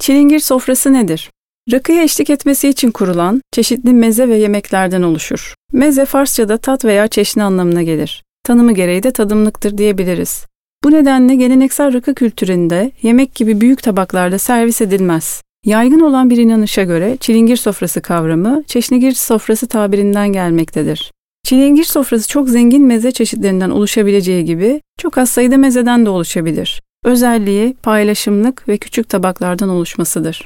Çilingir sofrası nedir? Rakıya eşlik etmesi için kurulan çeşitli meze ve yemeklerden oluşur. Meze Farsça'da tat veya çeşni anlamına gelir. Tanımı gereği de tadımlıktır diyebiliriz. Bu nedenle geleneksel rakı kültüründe yemek gibi büyük tabaklarda servis edilmez. Yaygın olan bir inanışa göre çilingir sofrası kavramı çeşnigir sofrası tabirinden gelmektedir. Çilingir sofrası çok zengin meze çeşitlerinden oluşabileceği gibi çok az sayıda mezeden de oluşabilir. Özelliği paylaşımlık ve küçük tabaklardan oluşmasıdır.